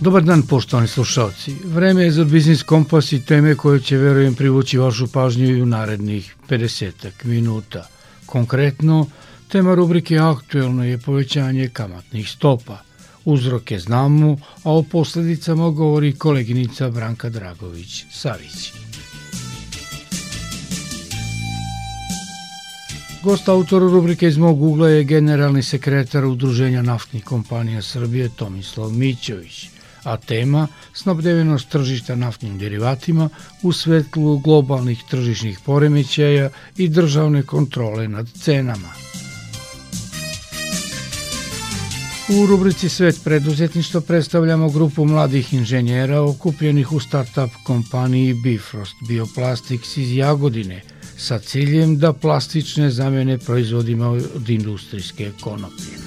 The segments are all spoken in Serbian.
Dobar dan poštovani slušalci. Vreme je za Biznis Kompas i teme koje će, verujem, privući vašu pažnju i u narednih 50 minuta. Konkretno, tema rubrike Aktuelno je povećanje kamatnih stopa. Uzroke znamo, a o posledicama govori koleginica Branka Dragović-Savić. Gost autor rubrike iz mog ugla je generalni sekretar Udruženja naftnih kompanija Srbije Tomislav Mićović a tema snabdevenost tržišta naftnim derivatima u svetlu globalnih tržišnih poremećaja i državne kontrole nad cenama. U rubrici Svet preduzetništva predstavljamo grupu mladih inženjera okupljenih u startup kompaniji Bifrost Bioplastics iz Jagodine sa ciljem da plastične zamene proizvodima od industrijske konoplje.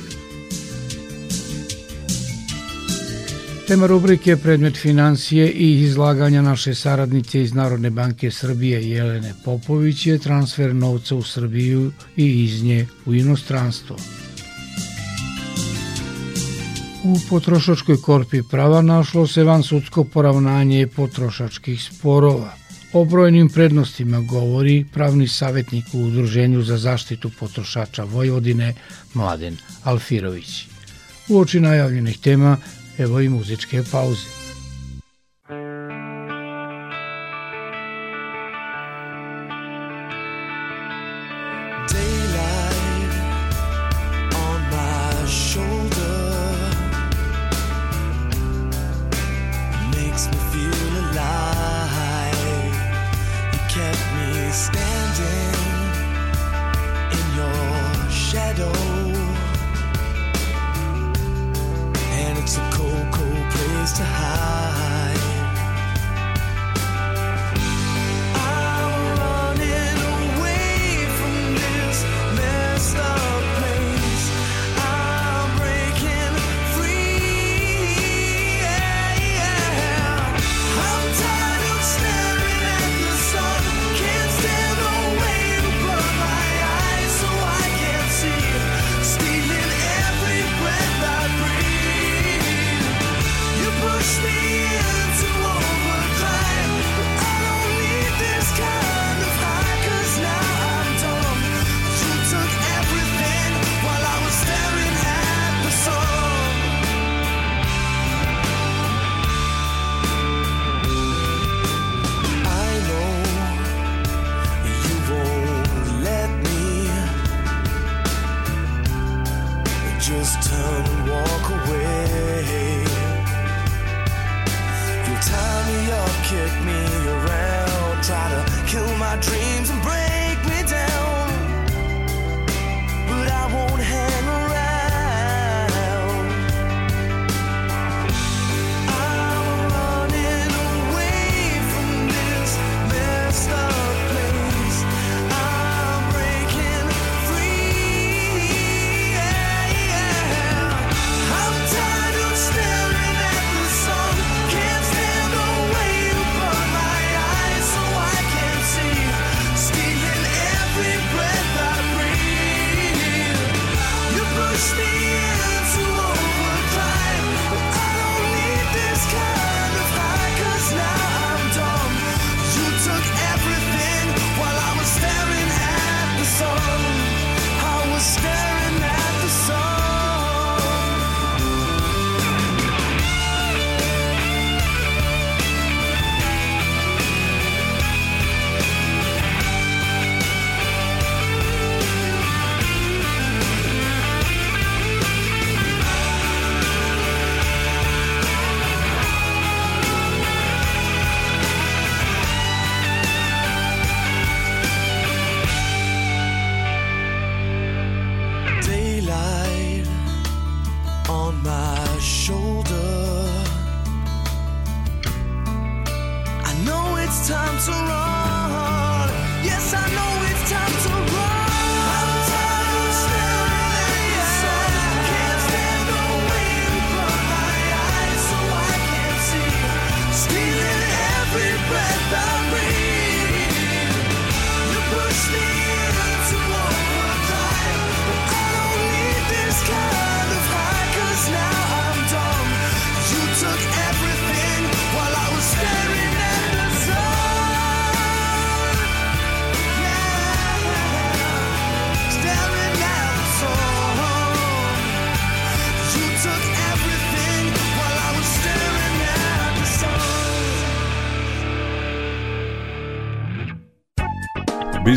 Tema rubrike predmet financije i izlaganja naše saradnice iz Narodne banke Srbije Jelene Popović je transfer novca u Srbiju i iz nje u inostranstvo. U potrošačkoj korpi prava našlo se van sudsko poravnanje potrošačkih sporova. O brojnim prednostima govori pravni savjetnik u Udruženju za zaštitu potrošača Vojvodine Mladen Alfirović. U oči najavljenih tema evo i muzičke pauze.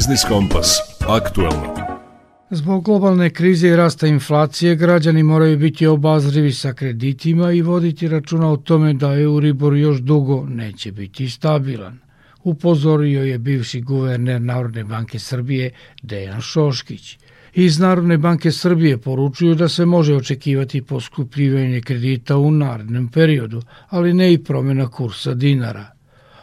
Biznis Kompas. Aktualno. Zbog globalne krize i rasta inflacije, građani moraju biti obazrivi sa kreditima i voditi računa o tome da Euribor još dugo neće biti stabilan. Upozorio je bivši guverner Narodne banke Srbije Dejan Šoškić. Iz Narodne banke Srbije poručuju da se može očekivati poskupljivanje kredita u narednom periodu, ali ne i promjena kursa dinara.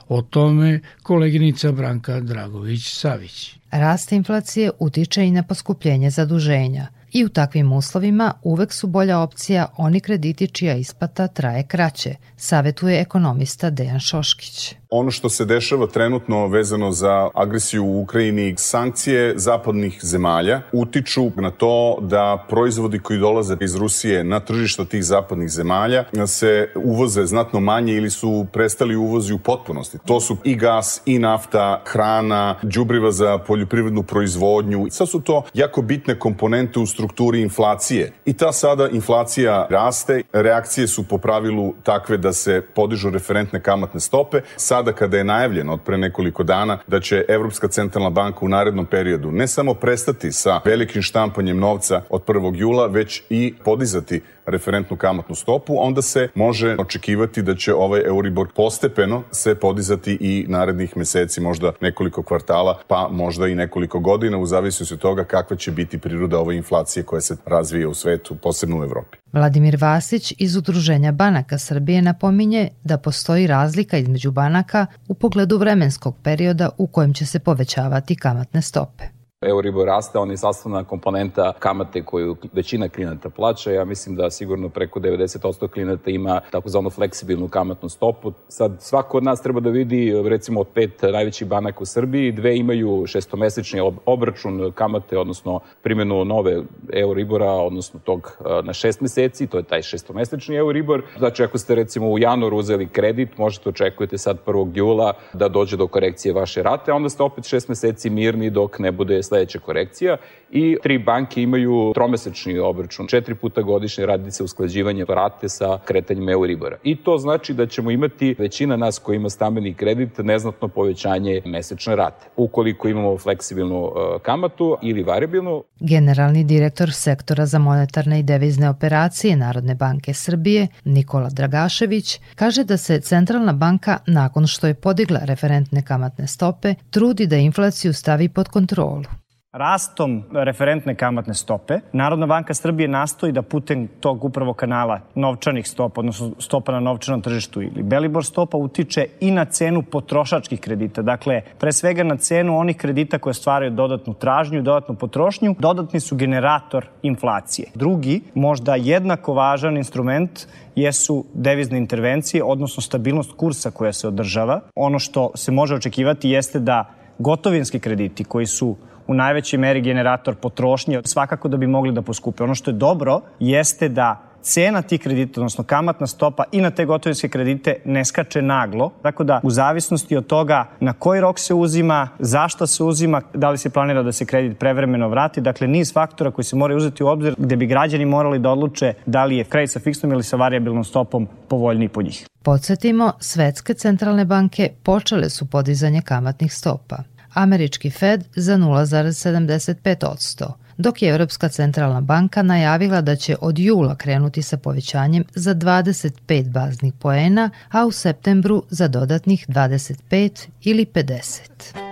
O tome koleginica Branka Dragović-Savić. Rast inflacije utiče i na poskupljenje zaduženja i u takvim uslovima uvek su bolja opcija oni krediti čija isplata traje kraće, savetuje ekonomista Dejan Šoškić. Ono što se dešava trenutno vezano za agresiju u Ukrajini, sankcije zapadnih zemalja utiču na to da proizvodi koji dolaze iz Rusije na tržišta tih zapadnih zemalja se uvoze znatno manje ili su prestali uvozi u potpunosti. To su i gas, i nafta, hrana, đubriva za poljoprivrednu proizvodnju. Sad su to jako bitne komponente u strukturi inflacije. I ta sada inflacija raste, reakcije su po pravilu takve da se podižu referentne kamatne stope. Sad sada kada je najavljeno od pre nekoliko dana da će Evropska centralna banka u narednom periodu ne samo prestati sa velikim štampanjem novca od 1. jula, već i podizati referentnu kamatnu stopu, onda se može očekivati da će ovaj Euribor postepeno se podizati i narednih meseci, možda nekoliko kvartala, pa možda i nekoliko godina, u zavisnosti od toga kakva će biti priroda ove inflacije koja se razvija u svetu, posebno u Evropi. Vladimir Vasić iz Udruženja banaka Srbije napominje da postoji razlika između banaka u pogledu vremenskog perioda u kojem će se povećavati kamatne stope. Euribor raste, on je sastavna komponenta kamate koju većina klijenata plaća. Ja mislim da sigurno preko 90% klijenata ima takozvanu fleksibilnu kamatnu stopu. Sad, svako od nas treba da vidi, recimo, od pet najvećih banaka u Srbiji, dve imaju šestomesečni obračun kamate, odnosno primjenu nove Euribora, odnosno tog na šest meseci, to je taj šestomesečni Euribor. Znači, ako ste recimo u januaru uzeli kredit, možete očekujete sad 1. jula da dođe do korekcije vaše rate, a onda ste opet šest meseci mirni dok ne bude sledeća korekcija i tri banke imaju tromesečni obračun. Četiri puta godišnje radi se usklađivanje rate sa kretanjem Euribora. I to znači da ćemo imati većina nas koji ima stambeni kredit neznatno povećanje mesečne rate. Ukoliko imamo fleksibilnu uh, kamatu ili variabilnu. Generalni direktor sektora za monetarne i devizne operacije Narodne banke Srbije, Nikola Dragašević, kaže da se Centralna banka, nakon što je podigla referentne kamatne stope, trudi da inflaciju stavi pod kontrolu. Rastom referentne kamatne stope, Narodna banka Srbije nastoji da putem tog upravo kanala novčanih stopa, odnosno stopa na novčanom tržištu ili Belibor stopa utiče i na cenu potrošačkih kredita. Dakle, pre svega na cenu onih kredita koje stvaraju dodatnu tražnju i dodatnu potrošnju, dodatni su generator inflacije. Drugi, možda jednako važan instrument jesu devizne intervencije, odnosno stabilnost kursa koja se održava. Ono što se može očekivati jeste da gotovinski krediti koji su u najvećoj meri generator potrošnje, svakako da bi mogli da poskupe. Ono što je dobro jeste da cena tih kredita, odnosno kamatna stopa i na te gotovinske kredite ne skače naglo. Tako da u zavisnosti od toga na koji rok se uzima, zašto se uzima, da li se planira da se kredit prevremeno vrati, dakle niz faktora koji se moraju uzeti u obzir gde bi građani morali da odluče da li je kredit sa fiksnom ili sa variabilnom stopom povoljniji po njih. Podsjetimo, svetske centralne banke počele su podizanje kamatnih stopa američki Fed za 0,75%, dok je Evropska centralna banka najavila da će od jula krenuti sa povećanjem za 25 baznih poena, a u septembru za dodatnih 25 ili 50.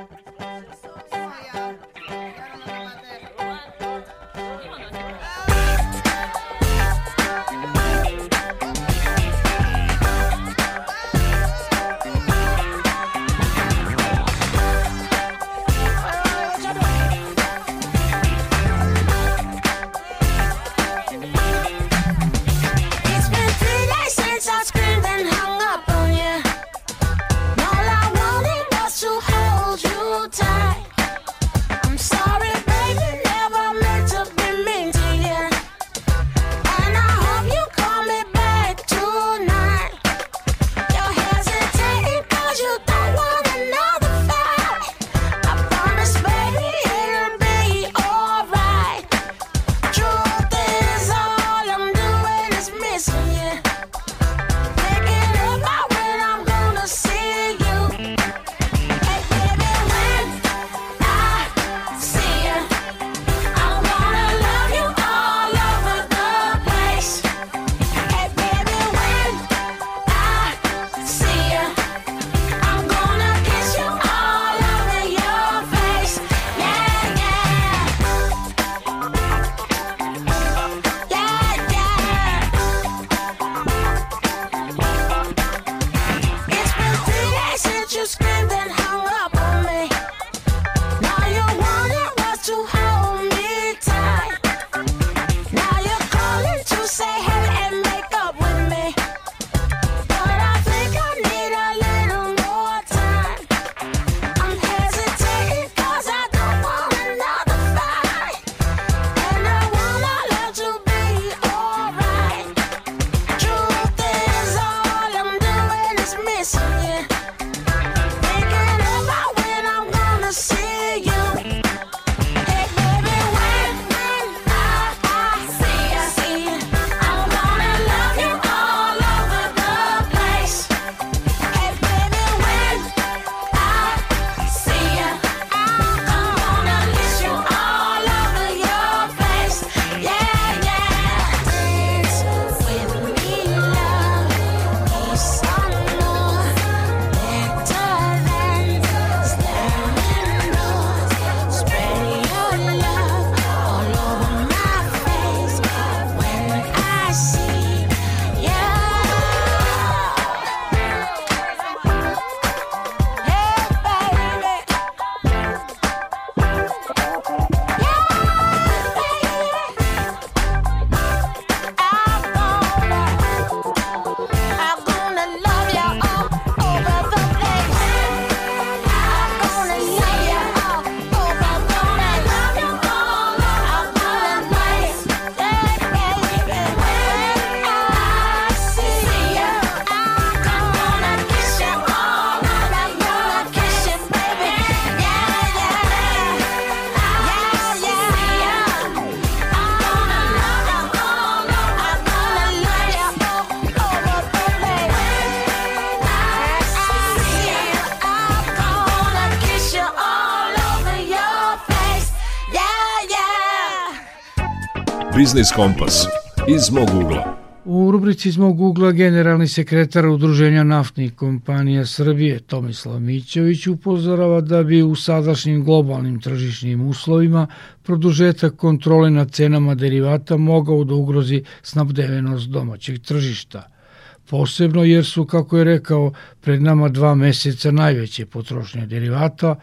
Biznis Kompas iz mog ugla. U rubrici iz mog ugla generalni sekretar Udruženja naftnih kompanija Srbije Tomislav Mićević upozorava da bi u sadašnjim globalnim tržišnim uslovima produžetak kontrole nad cenama derivata mogao da ugrozi snabdevenost domaćeg tržišta. Posebno jer su, kako je rekao, pred nama dva meseca najveće potrošnje derivata,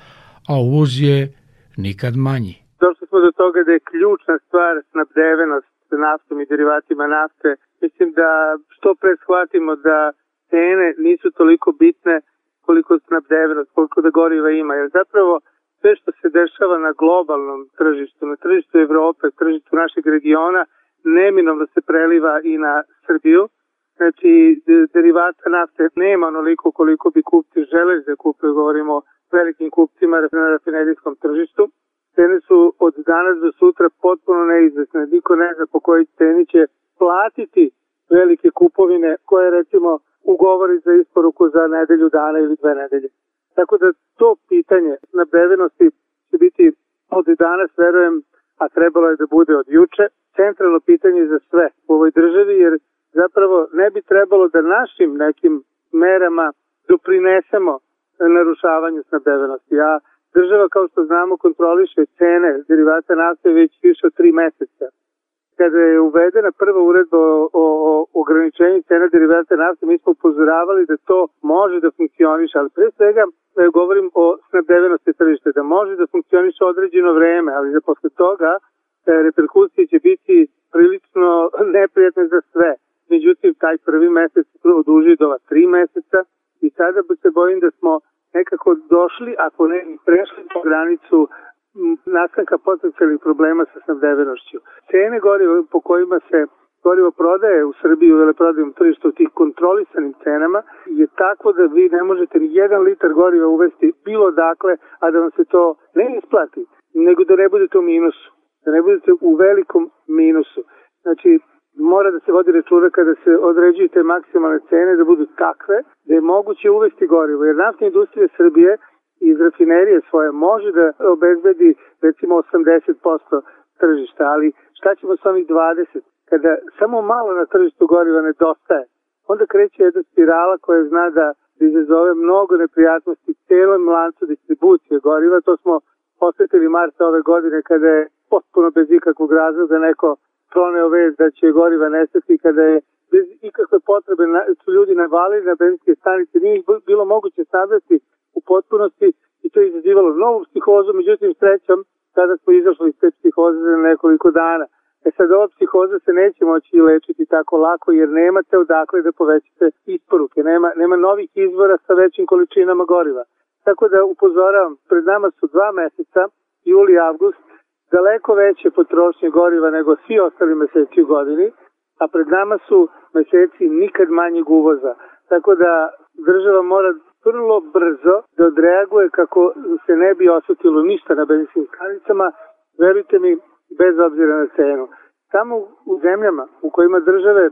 a uvoz je nikad manji. Došli smo do toga da je ključna stvar snabdevenost naftom i derivatima nafte. Mislim da što pre shvatimo da cene nisu toliko bitne koliko snabdevenost, koliko da goriva ima. Jer zapravo sve što se dešava na globalnom tržištu, na tržištu Evrope, tržištu našeg regiona, neminovno se preliva i na Srbiju. Znači, derivata nafte nema onoliko koliko bi kupci želeli da kupe, govorimo o velikim kupcima na rafinerijskom tržištu. Cene su od danas do sutra potpuno neizvesne. Niko ne zna po kojoj ceni će platiti velike kupovine koje recimo ugovori za isporuku za nedelju dana ili dve nedelje. Tako da to pitanje nabevenosti će biti od danas, verujem, a trebalo je da bude od juče, centralno pitanje za sve u ovoj državi, jer zapravo ne bi trebalo da našim nekim merama doprinesemo narušavanju snabdevenosti. Ja Država, kao što znamo, kontroliše cene derivata nafte već više od tri meseca. Kada je uvedena prva uredba o, o, o ograničenju cena derivata nafte, mi smo upozoravali da to može da funkcioniše, ali pre svega e, govorim o snabdevenosti tržišta, da može da funkcioniše određeno vreme, ali da posle toga e, reperkusije će biti prilično neprijatne za sve. Međutim, taj prvi mesec prvo duži do ova tri meseca i sada se bojim da smo nekako došli, ako ne prešli po granicu nastanka potencijalnih problema sa snabdevenošću. Cene goriva po kojima se gorivo prodaje u Srbiji u veleprodajnom tržištu tih kontrolisanim cenama je tako da vi ne možete ni jedan litar goriva uvesti bilo dakle, a da vam se to ne isplati, nego da ne budete u minusu, da ne budete u velikom minusu. Znači, mora da se vodi računa kada se određuju te maksimalne cene da budu takve da je moguće uvesti gorivo. Jer naftna industrija Srbije iz rafinerije svoje može da obezbedi recimo 80% tržišta, ali šta ćemo sa onih 20? Kada samo malo na tržištu goriva nedostaje, onda kreće jedna spirala koja zna da izazove mnogo neprijatnosti celom lancu distribucije goriva. To smo posetili marta ove godine kada je potpuno bez ikakvog razloga neko proneo vez da će goriva nestati kada je bez ikakve potrebe na, su ljudi navalili na benzinske stanice, nije bilo moguće sadati u potpunosti i to je izazivalo novu psihozu, međutim srećom sada smo izašli iz te psihoze za nekoliko dana. E sad ova psihoza se neće moći lečiti tako lako jer nemate odakle da povećate isporuke, nema, nema novih izvora sa većim količinama goriva. Tako da upozoravam, pred nama su dva meseca, juli i avgust, daleko veće potrošnje goriva nego svi ostali meseci u godini, a pred nama su meseci nikad manjeg uvoza. Tako da država mora vrlo brzo da odreaguje kako se ne bi osutilo ništa na benzinskim stanicama, verujte mi, bez obzira na cenu. Samo u zemljama u kojima države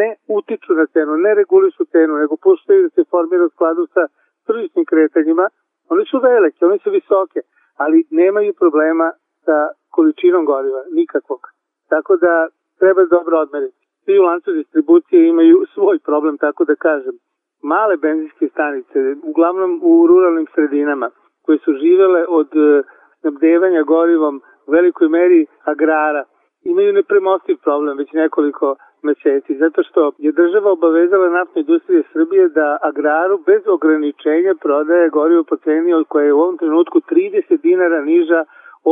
ne utiču na cenu, ne regulišu cenu, nego puštaju da se formira u skladu sa tržišnim kretanjima, one su velike, one su visoke, ali nemaju problema sa količinom goriva, nikakvog. Tako da treba dobro odmeriti. Svi u lancu distribucije imaju svoj problem, tako da kažem. Male benzinske stanice, uglavnom u ruralnim sredinama, koje su živele od e, snabdevanja gorivom u velikoj meri agrara, imaju nepremostiv problem već nekoliko meseci, zato što je država obavezala naftne industrije Srbije da agraru bez ograničenja prodaje gorivo po ceni od koje je u ovom trenutku 30 dinara niža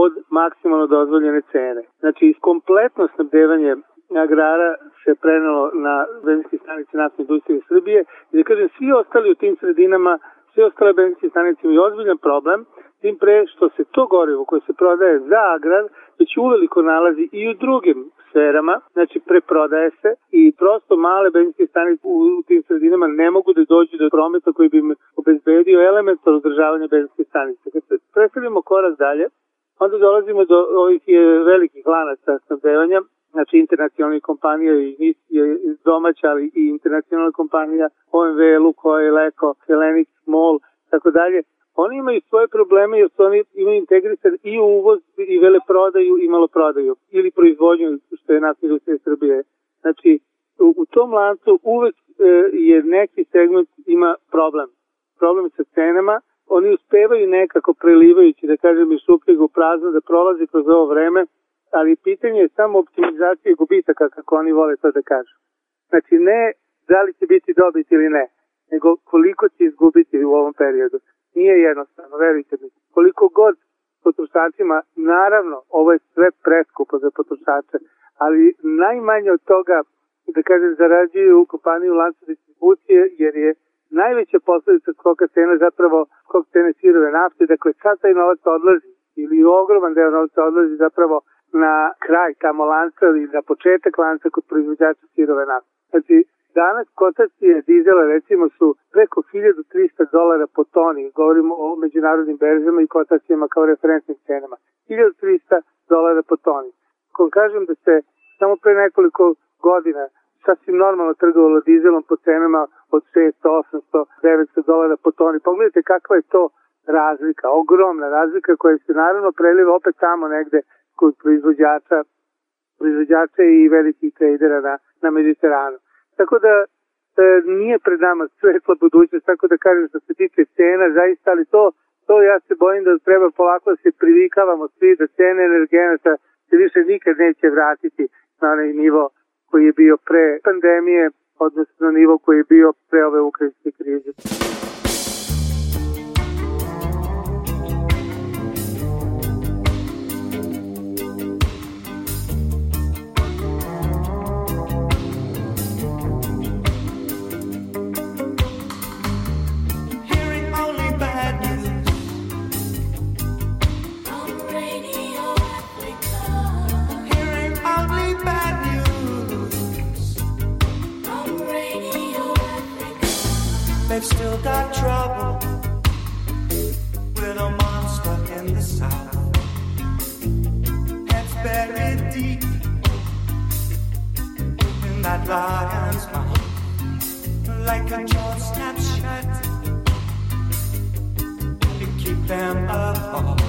od maksimalno dozvoljene cene. Znači, kompletno snabdevanje agrara se prenalo na benzinske stanice naftne industrije Srbije i da kažem, svi ostali u tim sredinama, svi ostale benzinske stanice imaju ozbiljan problem, tim pre što se to gorivo koje se prodaje za agrar već uveliko nalazi i u drugim sferama, znači preprodaje se i prosto male benzinske stanice u, tim sredinama ne mogu da dođu do prometa koji bi im obezbedio elementarno održavanje benzinske stanice. Kad se predstavimo korak dalje, onda dolazimo do ovih velikih lanaca snabdevanja, znači internacionalnih kompanija i domaća, ali i internacionalna kompanija, OMV, Lukoil, Leko, Hellenic, MOL, tako dalje. Oni imaju svoje probleme jer su oni imaju integrisan i uvoz i veleprodaju i maloprodaju ili proizvodnju što je naftna industrija Srbije. Znači, u, u tom lancu uvek e, je neki segment ima problem. Problem sa cenama, oni uspevaju nekako prelivajući, da kažem, iz šupljeg u prazno, da prolazi kroz ovo vreme, ali pitanje je samo optimizacije gubitaka, kako oni vole to da kažu. Znači, ne da li će biti dobit ili ne, nego koliko će izgubiti u ovom periodu. Nije jednostavno, verujte mi. Koliko god potrošačima, naravno, ovo je sve preskupo za potrošače, ali najmanje od toga, da kažem, zarađuju kompaniju lancu distribucije, jer je najveća posledica skoka cena zapravo skok cene sirove nafte, dakle sad taj novac odlazi ili ogroman deo novca odlazi zapravo na kraj tamo lanca ili na početak lanca kod proizvođača sirove nafte. Znači, danas kotacije dizela recimo su preko 1300 dolara po toni, govorimo o međunarodnim berzama i kotacijama kao referentnim cenama. 1300 dolara po toni. Ko kažem da se samo pre nekoliko godina sasvim normalno trgovalo dizelom po cenama od 600, 800, 900 dolara po toni. Pogledajte kakva je to razlika, ogromna razlika koja se naravno preliva opet tamo negde kod proizvođača, proizvođača i velikih tradera na, na Mediteranu. Tako da e, nije pred nama svetla budućnost, tako da kažem što se tiče cena, zaista, ali to, to ja se bojim da treba polako da se privikavamo svi da cene energenata se više nikad neće vratiti na onaj nivo koji je bio pre pandemije, odnosno nivo koji je bio pre ove ukrajinske krize. Still got trouble with a monster in the south. Heads buried deep in that lion's mouth, like a jaw snaps shut. To keep them apart.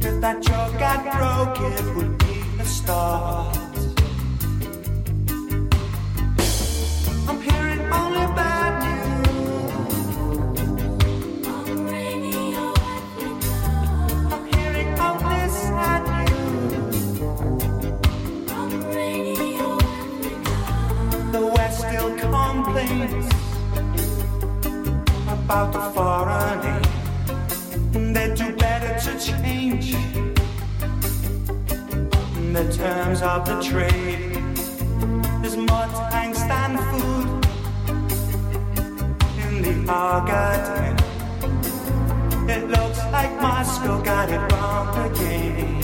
If that jaw got broke, it would be a start. About the foreign aid. They do better to change the terms of the trade. There's more tanks than food in the Argentine. It looks like Moscow got it wrong again.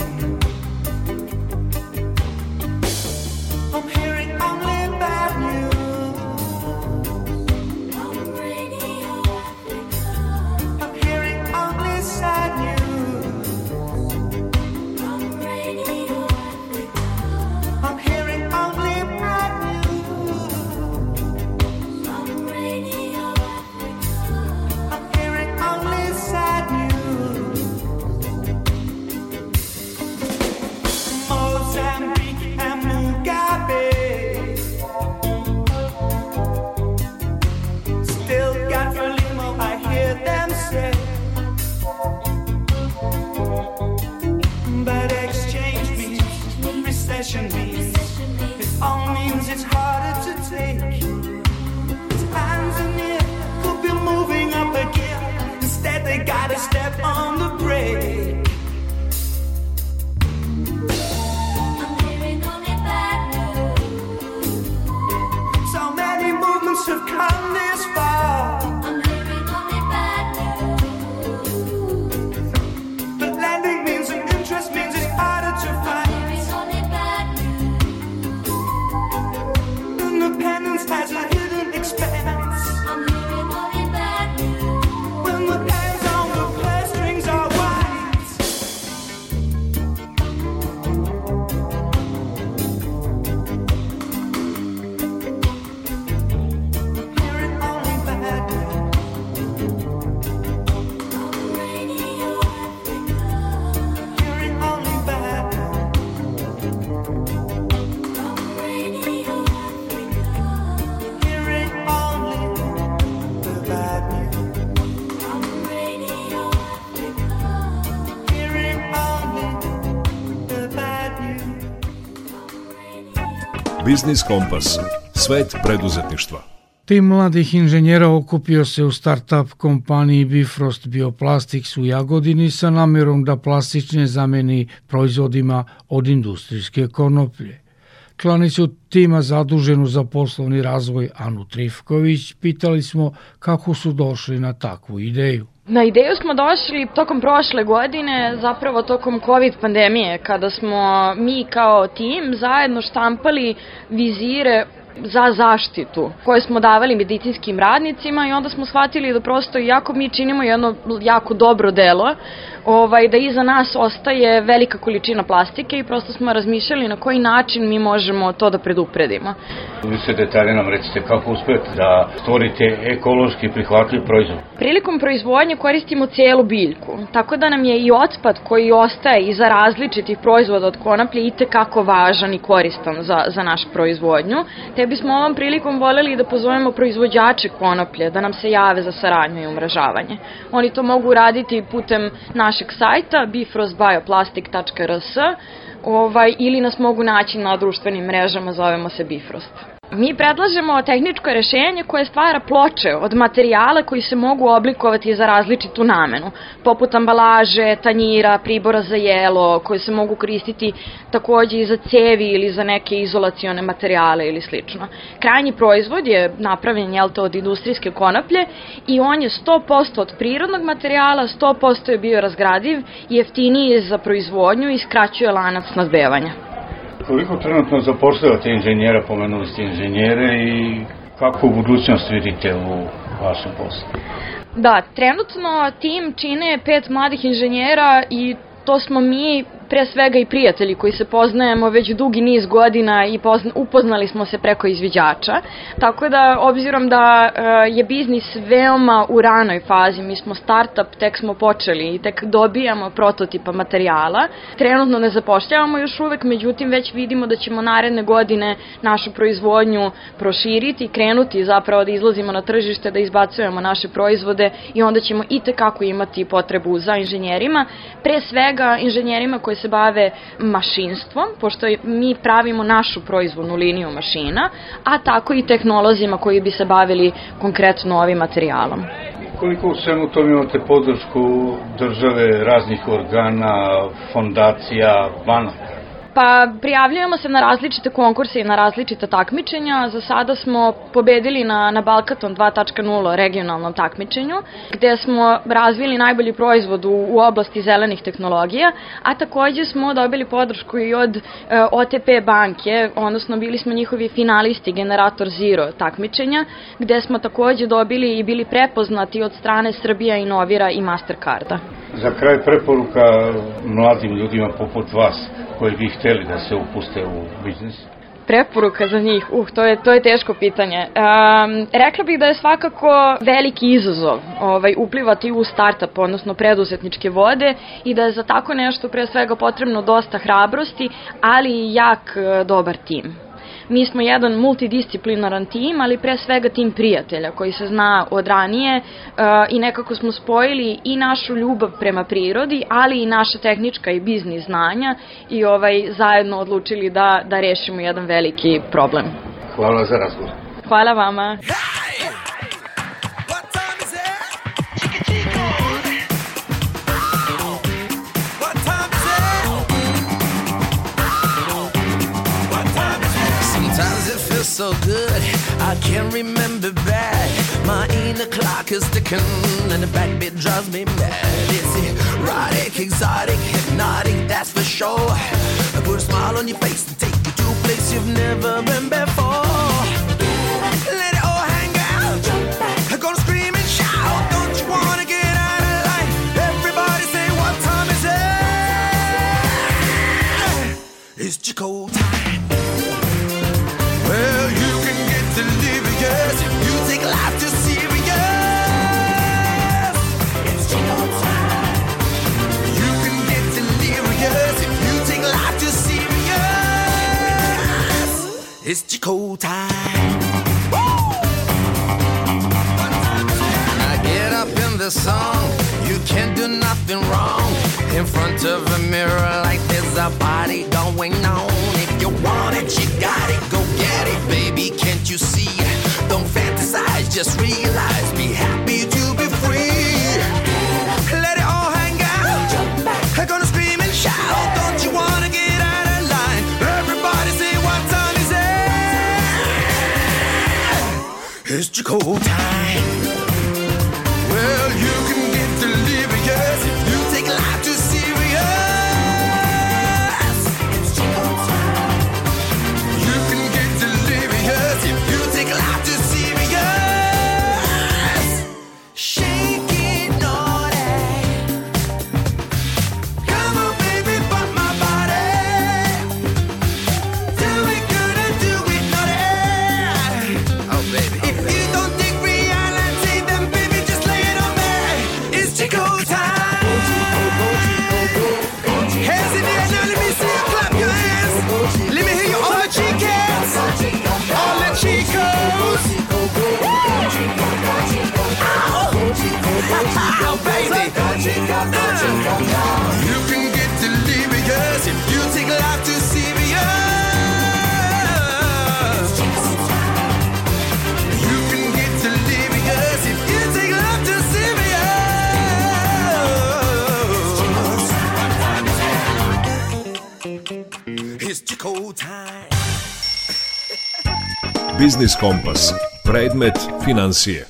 Biznis Kompas. Svet preduzetništva. Tim mladih inženjera okupio se u start-up kompaniji Bifrost Bioplastics u Jagodini sa namjerom da plastične zameni proizvodima od industrijske konoplje. Članicu tima zaduženu za poslovni razvoj Anu Trifković pitali smo kako su došli na takvu ideju. Na ideju smo došli tokom prošle godine, zapravo tokom COVID pandemije, kada smo mi kao tim zajedno štampali vizire za zaštitu koje smo davali medicinskim radnicima i onda smo shvatili da prosto iako mi činimo jedno jako dobro delo, ovaj, da iza nas ostaje velika količina plastike i prosto smo razmišljali na koji način mi možemo to da predupredimo. Vi se detalje nam recite kako uspete da stvorite ekološki prihvatljiv proizvod. Prilikom proizvodnje koristimo celu biljku, tako da nam je i otpad koji ostaje iza različitih proizvoda od konoplje i tekako važan i koristan za, za našu proizvodnju, te bismo ovom prilikom voljeli da pozovemo proizvođače konoplje da nam se jave za saradnju i umražavanje. Oni to mogu raditi putem naše našeg sajta bifrostbioplastic.rs ovaj, ili nas mogu naći na društvenim mrežama, zovemo se Bifrost. Mi predlažemo tehničko rešenje koje stvara ploče od materijala koji se mogu oblikovati za različitu namenu, poput ambalaže, tanjira, pribora za jelo, koje se mogu koristiti takođe i za cevi ili za neke izolacione materijale ili slično. Krajnji proizvod je napravljen jel to, od industrijske konoplje i on je 100% od prirodnog materijala, 100% je bio razgradiv, jeftiniji je za proizvodnju i skraćuje lanac nadbevanja. Koliko trenutno zapošljavate inženjera, pomenuli ste inženjere i kako u budućnost vidite u vašem poslu? Da, trenutno tim čine pet mladih inženjera i to smo mi pre svega i prijatelji koji se poznajemo već dugi niz godina i pozna, upoznali smo se preko izviđača. Tako da, obzirom da uh, je biznis veoma u ranoj fazi, mi smo startup, tek smo počeli i tek dobijamo prototipa materijala. Trenutno ne zapošljavamo još uvek, međutim već vidimo da ćemo naredne godine našu proizvodnju proširiti, krenuti zapravo da izlazimo na tržište, da izbacujemo naše proizvode i onda ćemo i tekako imati potrebu za inženjerima, pre svega inženjerima koji se bave mašinstvom, pošto mi pravimo našu proizvodnu liniju mašina, a tako i tehnolozima koji bi se bavili konkretno ovim materijalom. Koliko u svemu tom imate podršku države, raznih organa, fondacija, banaka? Pa prijavljujemo se na različite konkurse i na različite takmičenja. Za sada smo pobedili na, na Balkaton 2.0 regionalnom takmičenju, gde smo razvili najbolji proizvod u, u oblasti zelenih tehnologija, a takođe smo dobili podršku i od e, OTP banke, odnosno bili smo njihovi finalisti Generator Zero takmičenja, gde smo takođe dobili i bili prepoznati od strane Srbija Inovira i Mastercarda. Za kraj preporuka mladim ljudima poput vas koji bi hteli da se upuste u biznis? preporuka za njih? Uh, to je, to je teško pitanje. Um, rekla bih da je svakako veliki izazov ovaj, uplivati u startup, odnosno preduzetničke vode i da je za tako nešto pre svega potrebno dosta hrabrosti, ali i jak dobar tim. Mi smo jedan multidisciplinaran tim, ali pre svega tim prijatelja koji se zna od ranije uh, i nekako smo spojili i našu ljubav prema prirodi, ali i naša tehnička i biznis znanja i ovaj zajedno odlučili da, da rešimo jedan veliki problem. Hvala za razgovor. Hvala vama. So good, I can't remember back. My inner clock is ticking, and the backbeat drives me mad. It's erotic, exotic, hypnotic, that's for sure. I Put a smile on your face and take you to a place you've never been before. Let it all hang out. Gonna scream and shout. Don't you wanna get out of line? Everybody say, what time is it? It's Chico time. It's Chico time. You can get delirious if you take just serious It's Chico time I get up in the song. You can't do nothing wrong. In front of a mirror, like there's a party going on. If you want it, you got it. Go get it, baby. Can't you see. Just realize. Be happy to be free. Let it all hang out. I'm gonna scream and shout. Don't you wanna get out of line? Everybody say what time is it? It's Jaco time. Biznis Kompas. Predmet financije.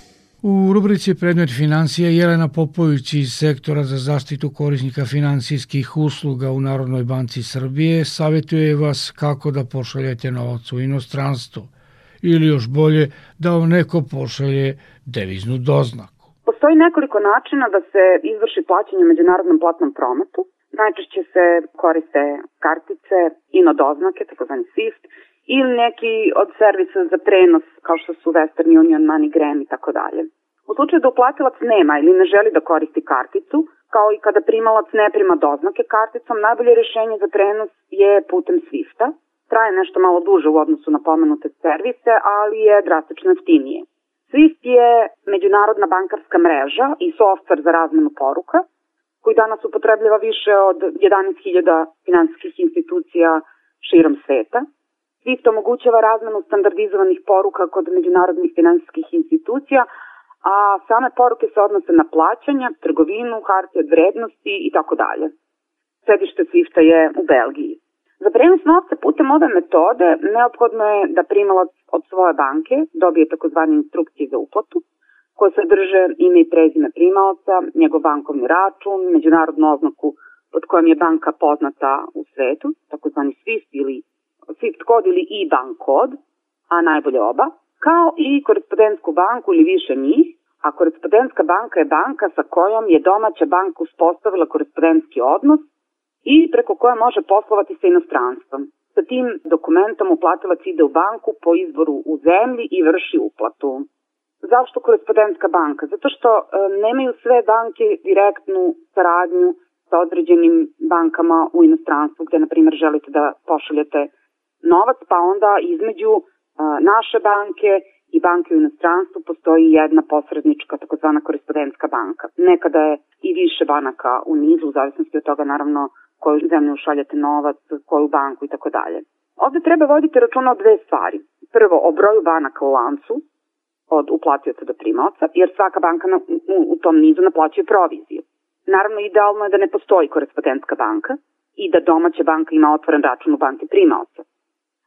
U rubrici Predmet financije Jelena Popović iz sektora za zaštitu korisnika finansijskih usluga u Narodnoj banci Srbije savjetuje vas kako da pošaljete novac u inostranstvo ili još bolje da vam neko pošalje deviznu doznaku. Postoji nekoliko načina da se izvrši plaćanje u međunarodnom platnom prometu. Najčešće se koriste kartice, ino doznake, takozvani SWIFT, ili neki od servisa za prenos kao što su Western Union, MoneyGram i tako dalje. U slučaju da uplatilac nema ili ne želi da koristi karticu, kao i kada primalac ne prima doznake karticom, najbolje rješenje za prenos je putem Swifta. Traje nešto malo duže u odnosu na pomenute servise, ali je drastično jeftinije. Swift je međunarodna bankarska mreža i softver za razmenu poruka, koji danas upotrebljava više od 11.000 finansijskih institucija širom sveta. SWIFT omogućava razmenu standardizovanih poruka kod međunarodnih finansijskih institucija, a same poruke se odnose na plaćanja, trgovinu, hartije od vrednosti i tako dalje. Sedište SWIFT-a je u Belgiji. Za prenos novca putem ove metode neophodno je da primalac od svoje banke dobije takozvane instrukcije za uplatu, koje sadrže ime i prezime primalca, njegov bankovni račun, međunarodnu oznaku pod kojom je banka poznata u svetu, takozvani SWIFT ili SWIFT kod ili IBAN kod, a najbolje oba, kao i korespondentsku banku ili više njih, a korespondentska banka je banka sa kojom je domaća banka uspostavila korespondentski odnos i preko koje može poslovati sa inostranstvom. Sa tim dokumentom uplatilac ide u banku po izboru u zemlji i vrši uplatu. Zašto korespondentska banka? Zato što e, nemaju sve banke direktnu saradnju sa određenim bankama u inostranstvu gde, na primjer, želite da pošaljete novac, pa onda između a, naše banke i banke u inostranstvu postoji jedna posrednička takozvana korespondentska banka. Nekada je i više banaka u nizu, u zavisnosti od toga naravno koju zemlju šaljete novac, koju banku i tako dalje. Ovde treba voditi računa o dve stvari. Prvo, o broju banaka u lancu, od uplatioca do primaoca, jer svaka banka na, u, u tom nizu naplaćuje proviziju. Naravno, idealno je da ne postoji korespondentska banka i da domaća banka ima otvoren račun u banke primaoca.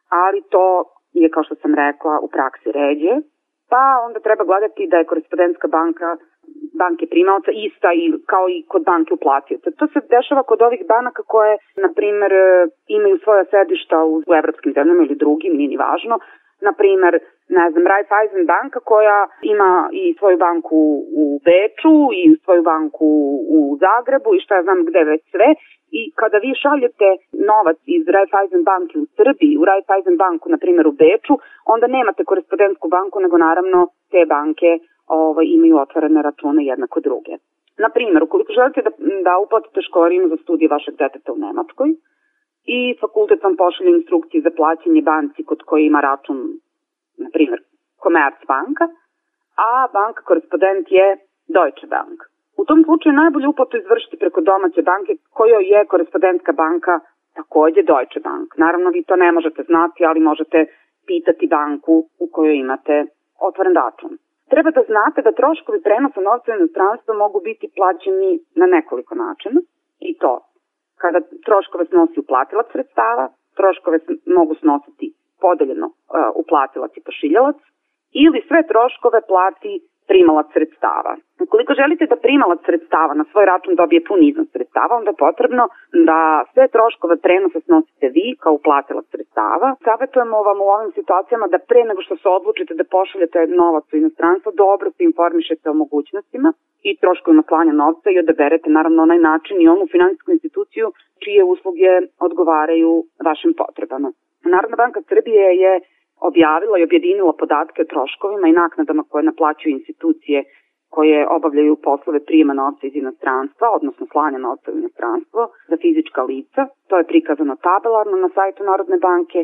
Ali to je, kao što sam rekla, u praksi ređe, pa onda treba gledati da je korespondentska banka banke primaoca ista i kao i kod banke uplatioca. To se dešava kod ovih banaka koje, na primer, imaju svoja sedišta u, u evropskim zemljama ili drugim, nije ni važno. Na primer, ne znam, Raiffeisen banka koja ima i svoju banku u Beču i svoju banku u Zagrebu i šta ja znam gde već sve i kada vi šaljete novac iz Raiffeisen banke u Srbiji, u Raiffeisen banku, na primjer u Beču, onda nemate korespondentsku banku, nego naravno te banke ovaj, imaju otvorene račune jednako druge. Na primjer, ukoliko želite da, da uplatite školarinu za studije vašeg deteta u Nemačkoj i fakultet vam pošalje instrukcije za plaćanje banci kod koje ima račun, na primjer, Commerzbanka, a banka korespondent je Deutsche Bank. U tom slučaju najbolje uplatu izvršiti preko domaće banke kojoj je korespondentska banka takođe Deutsche Bank. Naravno vi to ne možete znati, ali možete pitati banku u kojoj imate otvoren račun. Treba da znate da troškovi prenosa novca u inostranstvo mogu biti plaćeni na nekoliko načina i to kada troškove snosi uplatilac sredstava, troškove mogu snositi podeljeno uh, uplatilac i pošiljalac ili sve troškove plati primalac sredstava. Ukoliko želite da primalac sredstava na svoj račun dobije pun iznos sredstava, onda je potrebno da sve troškove prenosa snosite vi kao uplatilac sredstava. Savetujemo vam u ovim situacijama da pre nego što se odlučite da pošaljete novac u inostranstvo, dobro se informišete o mogućnostima i troškovima slanja novca i odaberete naravno onaj način i onu finansijsku instituciju čije usluge odgovaraju vašim potrebama. Narodna banka Srbije je objavila i objedinila podatke o troškovima i naknadama koje naplaćuju institucije koje obavljaju poslove prijema novca iz inostranstva, odnosno slanja novca u inostranstvo za fizička lica. To je prikazano tabelarno na sajtu Narodne banke.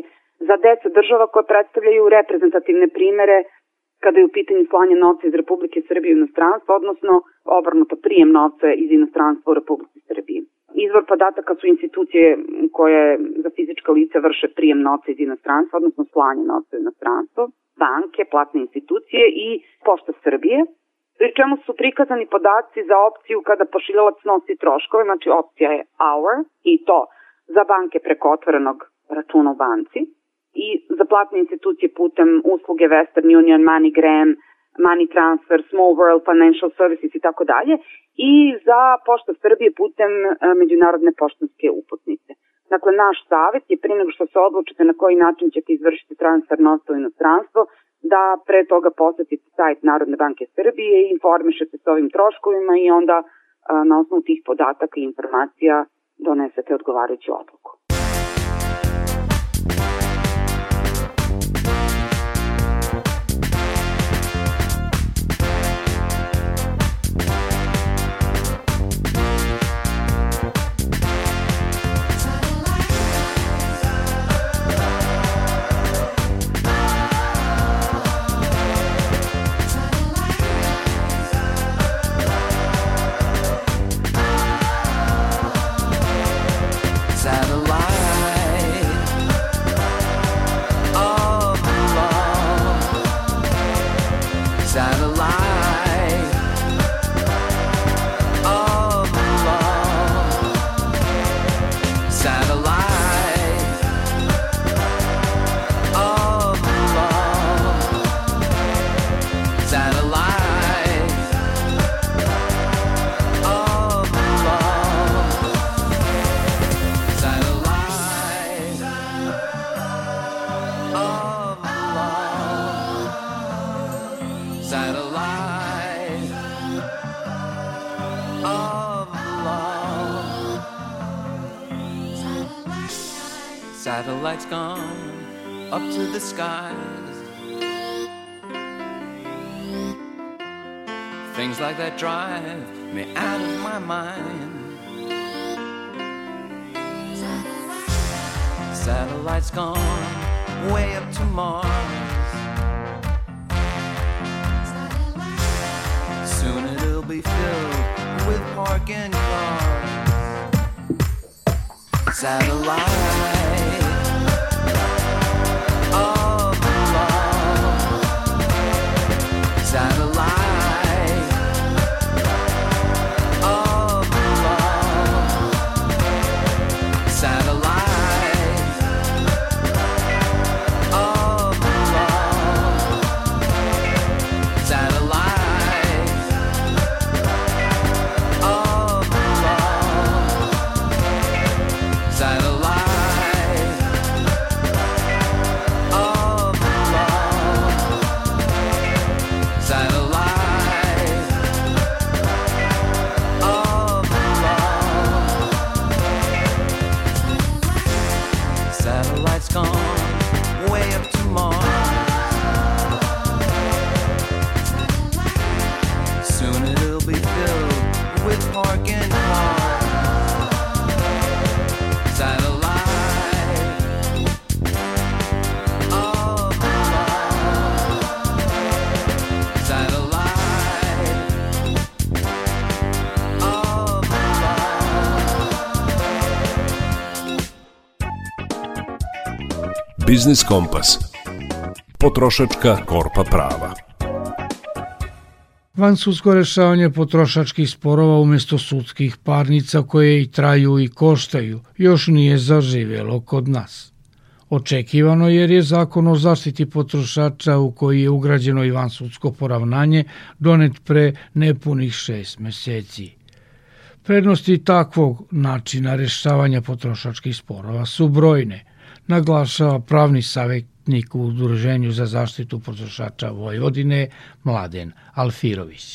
Za deca država koje predstavljaju reprezentativne primere kada je u pitanju slanje novca iz Republike Srbije u inostranstvo, odnosno obrnuto prijem novca iz inostranstva u Republike Srbije. Izvor podataka su institucije koje za fizička lica vrše prijem novca iz inostranstva, odnosno slanje novca u inostranstvo, banke, platne institucije i Pošta Srbije, pri čemu su prikazani podaci za opciju kada pošiljalac nosi troškove, znači opcija je hour i to za banke preko otvorenog računa u banci i za platne institucije putem usluge Western Union, MoneyGram, money transfer, small world, financial services i tako dalje i za pošta Srbije putem e, međunarodne poštanske uputnice. Dakle, naš savjet je prije nego što se odlučite na koji način ćete izvršiti transfer novca u inostranstvo, da pre toga posetite sajt Narodne banke Srbije i informišete se ovim troškovima i onda e, na osnovu tih podataka i informacija donesete odgovarajuću odluku. Gone up to the skies. Things like that drive me out of my mind. Satellites gone way up to Mars. Soon it'll be filled with parking cars. Satellites. Biznis Kompas. Potrošačka korpa prava. Van sudsko rešavanje potrošačkih sporova umesto sudskih parnica koje i traju i koštaju još nije zaživjelo kod nas. Očekivano jer je zakon o zaštiti potrošača u koji je ugrađeno i van sudsko poravnanje donet pre nepunih šest meseci. Prednosti takvog načina rešavanja potrošačkih sporova su brojne, naglašava pravni savjetnik u Udruženju za zaštitu potrošača Vojvodine Mladen Alfirović.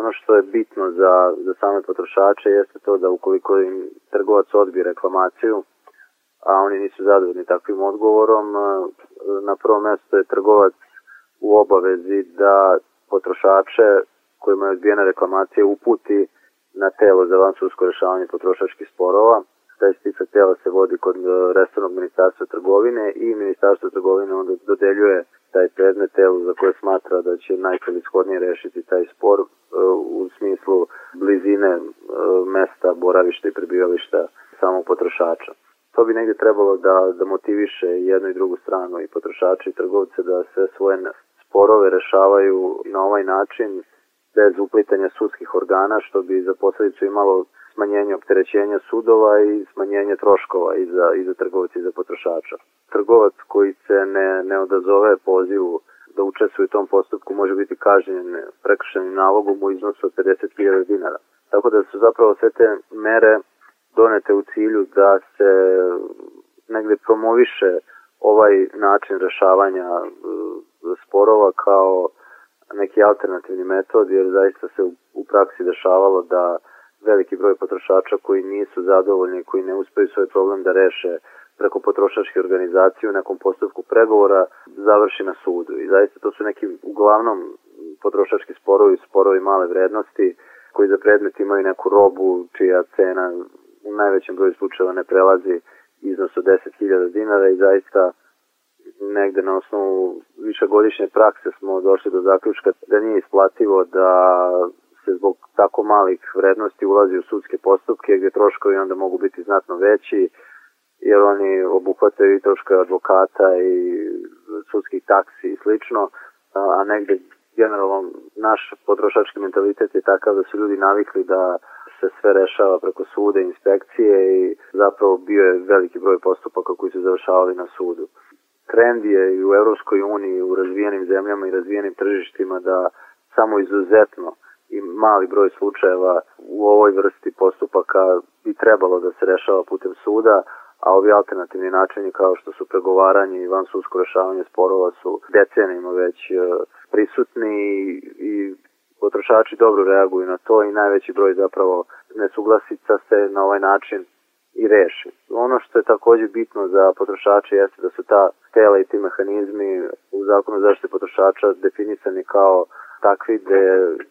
Ono što je bitno za, za same potrošače jeste to da ukoliko im trgovac odbije reklamaciju, a oni nisu zadovoljni takvim odgovorom, na prvo mesto je trgovac u obavezi da potrošače kojima je odbijena reklamacija uputi na telo za vansudsko rešavanje potrošačkih sporova. Taj spisak tela se vodi kod e, resornog ministarstva trgovine i ministarstvo trgovine onda dodeljuje taj predmet telu za koje smatra da će najcelishodnije rešiti taj spor e, u smislu blizine e, mesta, boravišta i prebivališta samog potrošača. To bi negde trebalo da, da motiviše jednu i drugu stranu i potrošače i trgovce da sve svoje sporove rešavaju na ovaj način bez uplitanja sudskih organa, što bi za posledicu imalo smanjenje opterećenja sudova i smanjenje troškova i za, i za trgovci i za potrošača. Trgovac koji se ne, ne odazove pozivu da učestvuje u tom postupku može biti kažnjen prekršenim nalogom u iznosu od 50.000 dinara. Tako da su zapravo sve te mere donete u cilju da se negde promoviše ovaj način rešavanja e, sporova kao neki alternativni metod, jer zaista se u praksi dešavalo da veliki broj potrošača koji nisu zadovoljni, koji ne uspeju svoj problem da reše preko potrošačke organizacije u nekom postupku pregovora završi na sudu. I zaista to su neki uglavnom potrošački sporovi, sporovi male vrednosti koji za predmet imaju neku robu čija cena u najvećem broju slučajeva ne prelazi iznos od 10.000 dinara i zaista negde na osnovu višegodišnje prakse smo došli do zaključka da nije isplativo da se zbog tako malih vrednosti ulazi u sudske postupke gde troškovi onda mogu biti znatno veći jer oni obuhvataju i troškove advokata i sudskih taksi i slično, a negde generalno naš potrošački mentalitet je takav da su ljudi navikli da se sve rešava preko suda inspekcije i zapravo bio je veliki broj postupaka koji su završavali na sudu. Trend je i u Europskoj uniji, u razvijenim zemljama i razvijenim tržištima da samo izuzetno i mali broj slučajeva u ovoj vrsti postupaka bi trebalo da se rešava putem suda, a ovi alternativni načini kao što su pregovaranje i van sudsko rešavanje sporova su decenijima već e, prisutni i potrošači dobro reaguju na to i najveći broj zapravo nesuglasica se na ovaj način i reši. Ono što je takođe bitno za potrošače jeste da su ta tela i ti mehanizmi u zakonu zaštite potrošača definisani kao takvi gde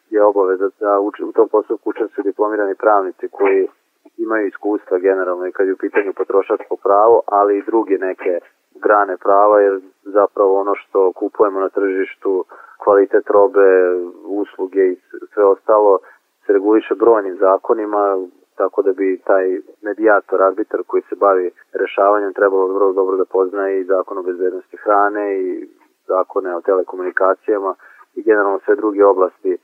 je obaveza da u tom postupku učestvuju diplomirani pravnici koji imaju iskustva generalno i kad je u pitanju potrošačko pravo, ali i druge neke grane prava, jer zapravo ono što kupujemo na tržištu, kvalitet robe, usluge i sve ostalo se reguliše brojnim zakonima, tako da bi taj medijator, arbitar koji se bavi rešavanjem trebalo vrlo dobro da poznaje i zakon o bezbednosti hrane i zakone o telekomunikacijama i generalno sve druge oblasti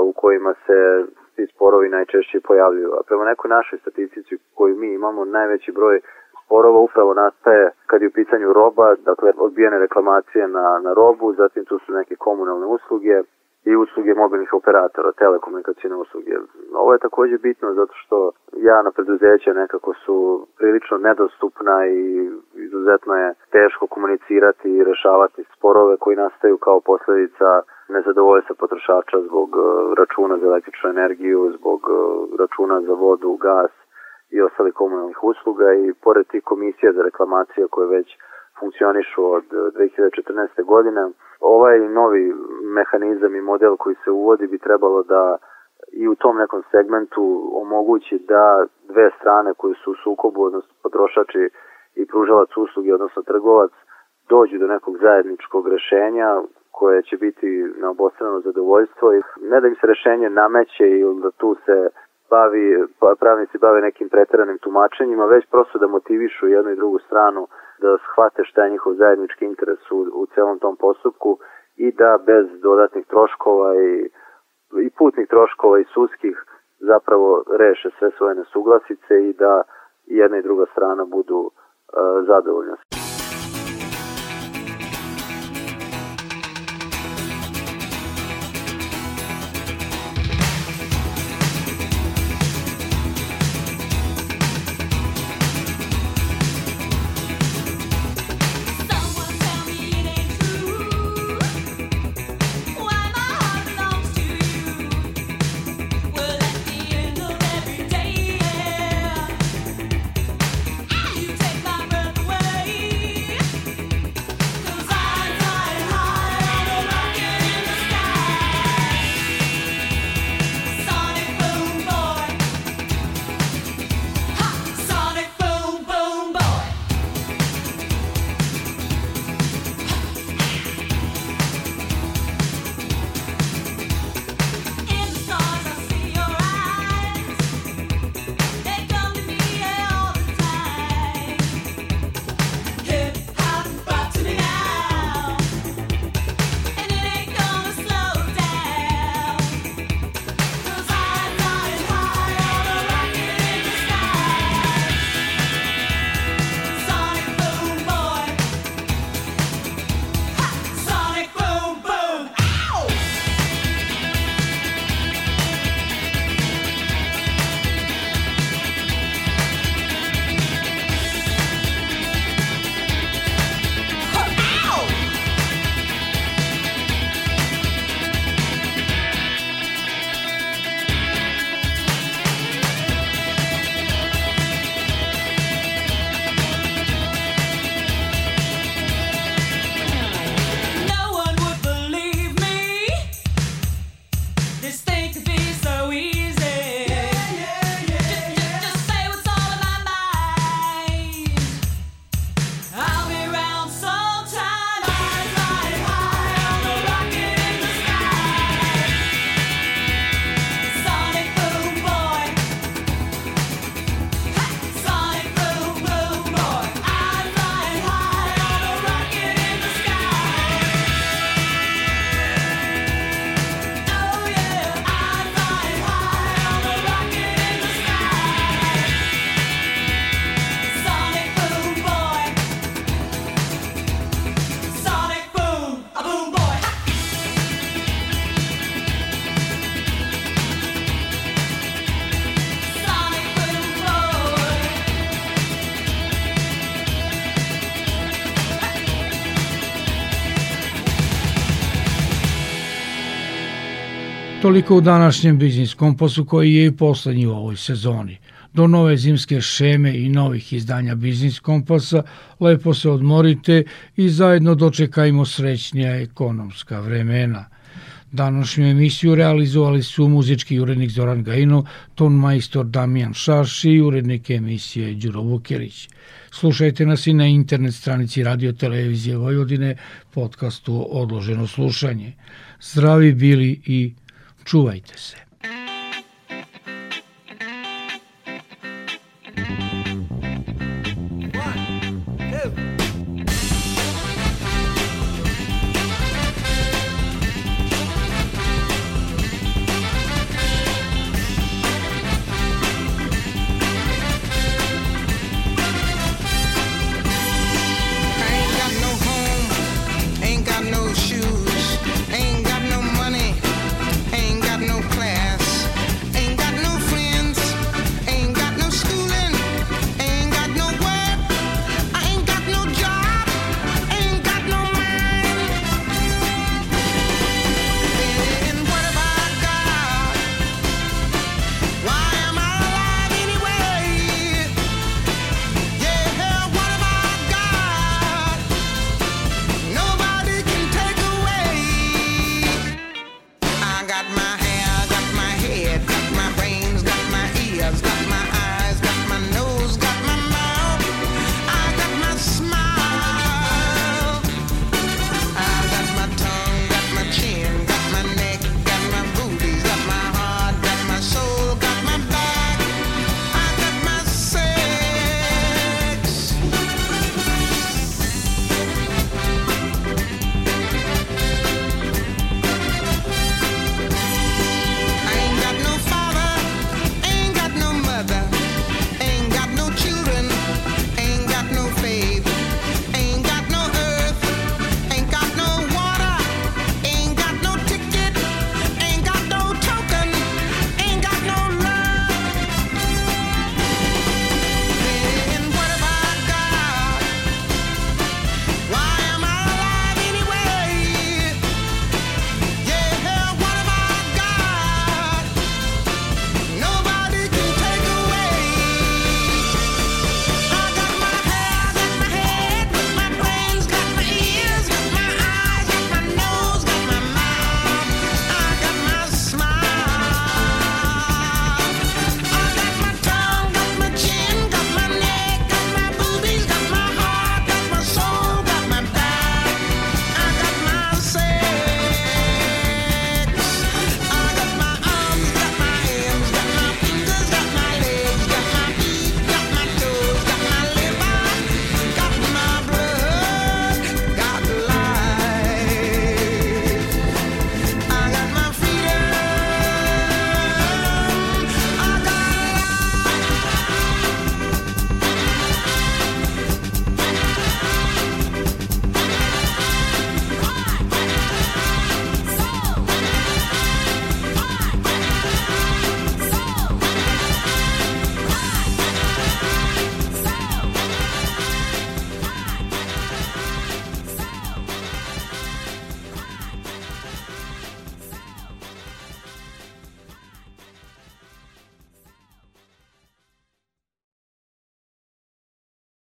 u kojima se ti sporovi najčešće pojavljuju. A prema nekoj našoj statistici koju mi imamo, najveći broj sporova upravo nastaje kad je u pitanju roba, dakle odbijene reklamacije na, na robu, zatim tu su neke komunalne usluge, i usluge mobilnih operatora, telekomunikacijne usluge. Ovo je takođe bitno zato što javna preduzeća nekako su prilično nedostupna i izuzetno je teško komunicirati i rešavati sporove koji nastaju kao posledica nezadovoljstva potrošača zbog e, računa za električnu energiju, zbog e, računa za vodu, gas i ostalih komunalnih usluga i pored tih komisija za reklamacije koje već funkcionišu od 2014. godine. Ovaj novi mehanizam i model koji se uvodi bi trebalo da i u tom nekom segmentu omogući da dve strane koje su u sukobu, odnosno potrošači i pružalac usluge, odnosno trgovac, dođu do nekog zajedničkog rešenja koje će biti na obostrano zadovoljstvo i ne da im se rešenje nameće ili da tu se bavi, pa pravnici bave nekim preteranim tumačenjima, već prosto da motivišu jednu i drugu stranu da shvate šta je njihov zajednički interes u, u celom tom postupku i da bez dodatnih troškova i, i putnih troškova i sudskih zapravo reše sve svoje nesuglasice i da jedna i druga strana budu uh, zadovoljne. Toliko u današnjem biznis kompasu koji je i poslednji u ovoj sezoni. Do nove zimske šeme i novih izdanja biznis kompasa lepo se odmorite i zajedno dočekajmo srećnija ekonomska vremena. Današnju emisiju realizovali su muzički urednik Zoran Gajinov, ton majstor Damijan Šaš i urednik emisije Đuro Vukjerić. Slušajte nas i na internet stranici Radio Televizije Vojvodine podcastu Odloženo slušanje. Zdravi bili i Čuvajte se.